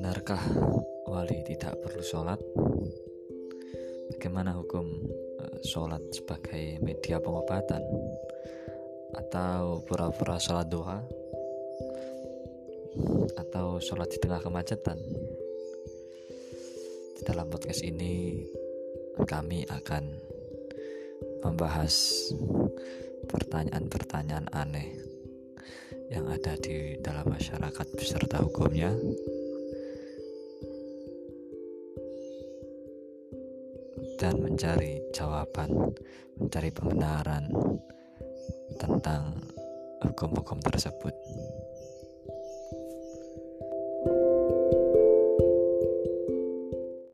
Benarkah wali tidak perlu sholat? Bagaimana hukum eh, sholat sebagai media pengobatan? Atau pura-pura sholat duha? Atau sholat di tengah kemacetan? Di dalam podcast ini kami akan membahas pertanyaan-pertanyaan aneh yang ada di dalam masyarakat beserta hukumnya dan mencari jawaban, mencari pembenaran tentang hukum-hukum tersebut.